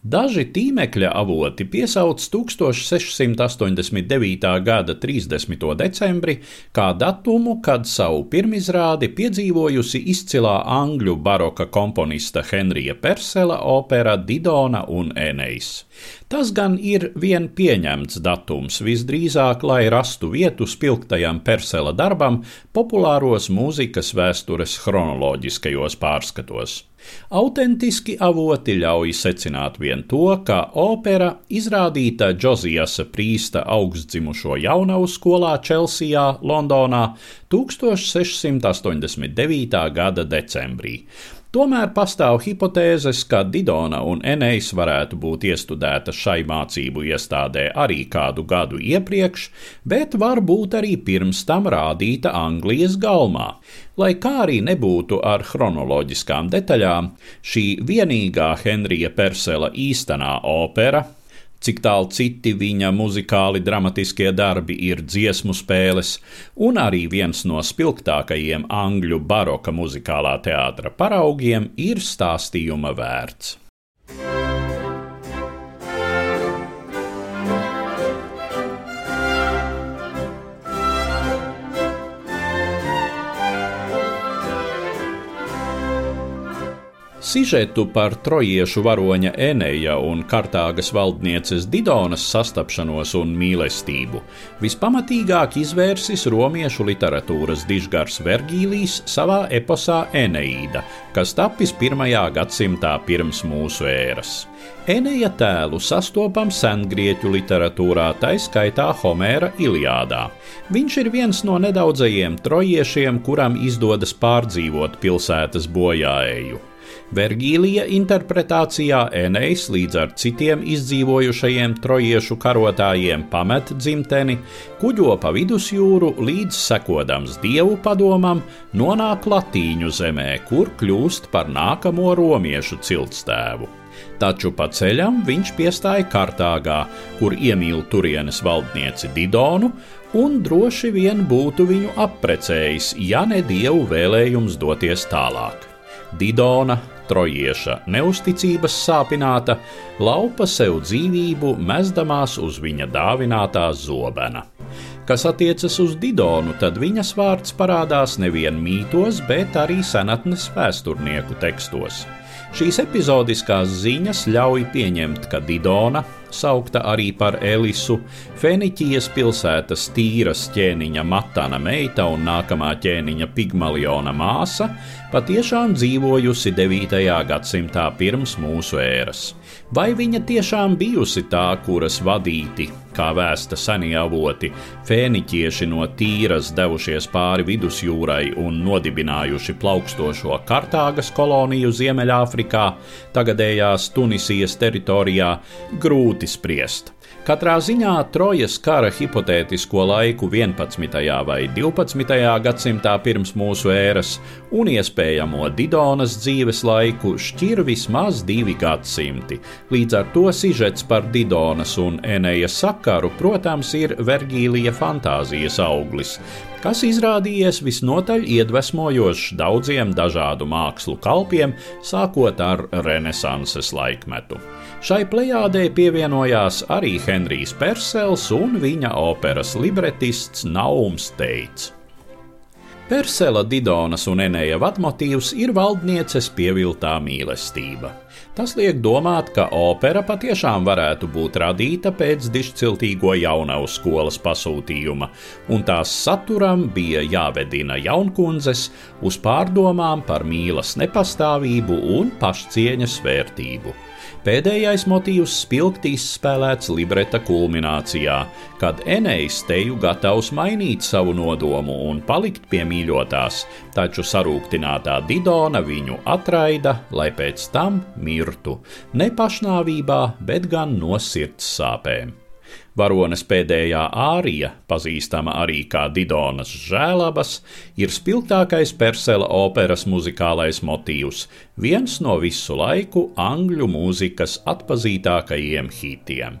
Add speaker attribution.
Speaker 1: Daži tīmekļa avoti piesauc 1689. gada 30. decembri kā datumu, kad savu pirmizrādi piedzīvojusi izcilā angļu baroka komponista Henrija Persela opera Didona un Enejs. Tas gan ir vien pieņemts datums, visdrīzāk, lai rastu vietu spilgtajam Persela darbam populāros mūzikas vēstures chronoloģiskajos pārskatos. Autentiski avoti ļauj secināt vien to, ka opera izrādīta Džozijasa Prīsta augstdzimušo jaunavu skolā Čelsijā, Londonā 1689. gada decembrī Tomēr pastāv hipotēzes, ka Didona un Enejs varētu būt iestudēta šai mācību iestādē arī kādu gadu iepriekš, bet varbūt arī pirms tam rādīta Anglijas galmā. Lai kā arī nebūtu ar chronoloģiskām detaļām, šī vienīgā Henrija Persela īstenā opera cik tālu citi viņa muzikāli dramatiskie darbi ir dziesmu spēles, un arī viens no spilgtākajiem angļu baroka muzikālā teātra paraugiem ir stāstījuma vērts. Sižetu par trojiešu varoņa Eneja un Kartāgas valdnieces Didonas sastapšanos un mīlestību vispamatīgāk izvērsis romiešu literatūras dižgars Vergīlijs savā eposā Eneīda, kas tapis pirmajā gadsimtā pirms mūsu ēras. Eneja tēlu sastopam sengrieķu literatūrā, tā skaitā Homēra Iliādā. Viņš ir viens no nedaudzajiem trojiešiem, kuram izdodas pārdzīvot pilsētas bojāēju. Vergīlija interpretācijā Enejs līdz ar citiem izdzīvojušajiem trojiešu karotājiem pamet dzimteni, kuģo pa vidusjūru līdz sekodams dievu padomam, nonāk Latīņu zemē, kur kļūst par nākamo romiešu ciltstēvu. Taču pa ceļam viņš piestāja Kartāgā, kur iemīl turienes valdnieci Didonu, un droši vien būtu viņu apprecējis, ja ne dievu vēlējums doties tālāk. Didona, trojieša neusticības sāpināta, laupa sev dzīvību, mezdamās uz viņa dāvinātā zobena. Kas attiecas uz Didonu, tad viņas vārds parādās nevien mītos, bet arī senatnes vēsturnieku tekstos. Šīs epizodiskās ziņas ļauj pieņemt, ka Didona, saukta arī par Elisu, Feniķijas pilsētas tīras ķēniņa Matana meita un nākamā ķēniņa Pigmaliona māsa, patiešām dzīvojusi 9. gadsimtā pirms mūsu ēras. Vai viņa tiešām bijusi tā, kuras vadīti, kā vēsta senie avoti, fēniķieši no tīras devušies pāri vidusjūrai un nodibinājuši plaukstošo Kartāgas koloniju Ziemeļāfrikā, tagadējās Tunisijas teritorijā, grūti spriest. Katrā ziņā Trojas kara hipotētisko laiku 11. vai 12. gadsimtā pirms mūsu ēras un iespējamo Didonas dzīves laiku šķir vismaz divi gadsimti. Līdz ar to sižets par Didonas un Eneja sakaru, protams, ir Vergīlija fantāzijas auglis, kas izrādījies visnotaļ iedvesmojošs daudziem dažādu mākslu kalpiem, sākot ar Renesanses laikmetu. Šai plejādē pievienojās arī Henrijs Persels un viņa operas libretists Naums Teits. Persela, Didonas un Enēja vadmotīvs ir valdnieces pieviltā mīlestība. Tas liek domāt, ka opera patiešām varētu būt radīta pēc dišciltīgo jaunavu skolas pasūtījuma, un tās saturam bija jāvedina jaunkundzes uz pārdomām par mīlas nepastāvību un pašcieņas vērtību. Pēdējais motīvs spilgti izspēlēts libreta kulminācijā, kad Enejs teju gatavs mainīt savu nodomu un palikt pie mīļotās, taču sarūktinātā Didona viņu atraida, lai pēc tam mirtu, ne pašnāvībā, bet gan no sirds sāpēm. Varonas pēdējā ārija, pazīstama arī kā Didonas žēlabas, ir spilgtākais Persela operas muzikālais motīvs, viens no visu laiku angļu mūzikas atpazītākajiem hitiem.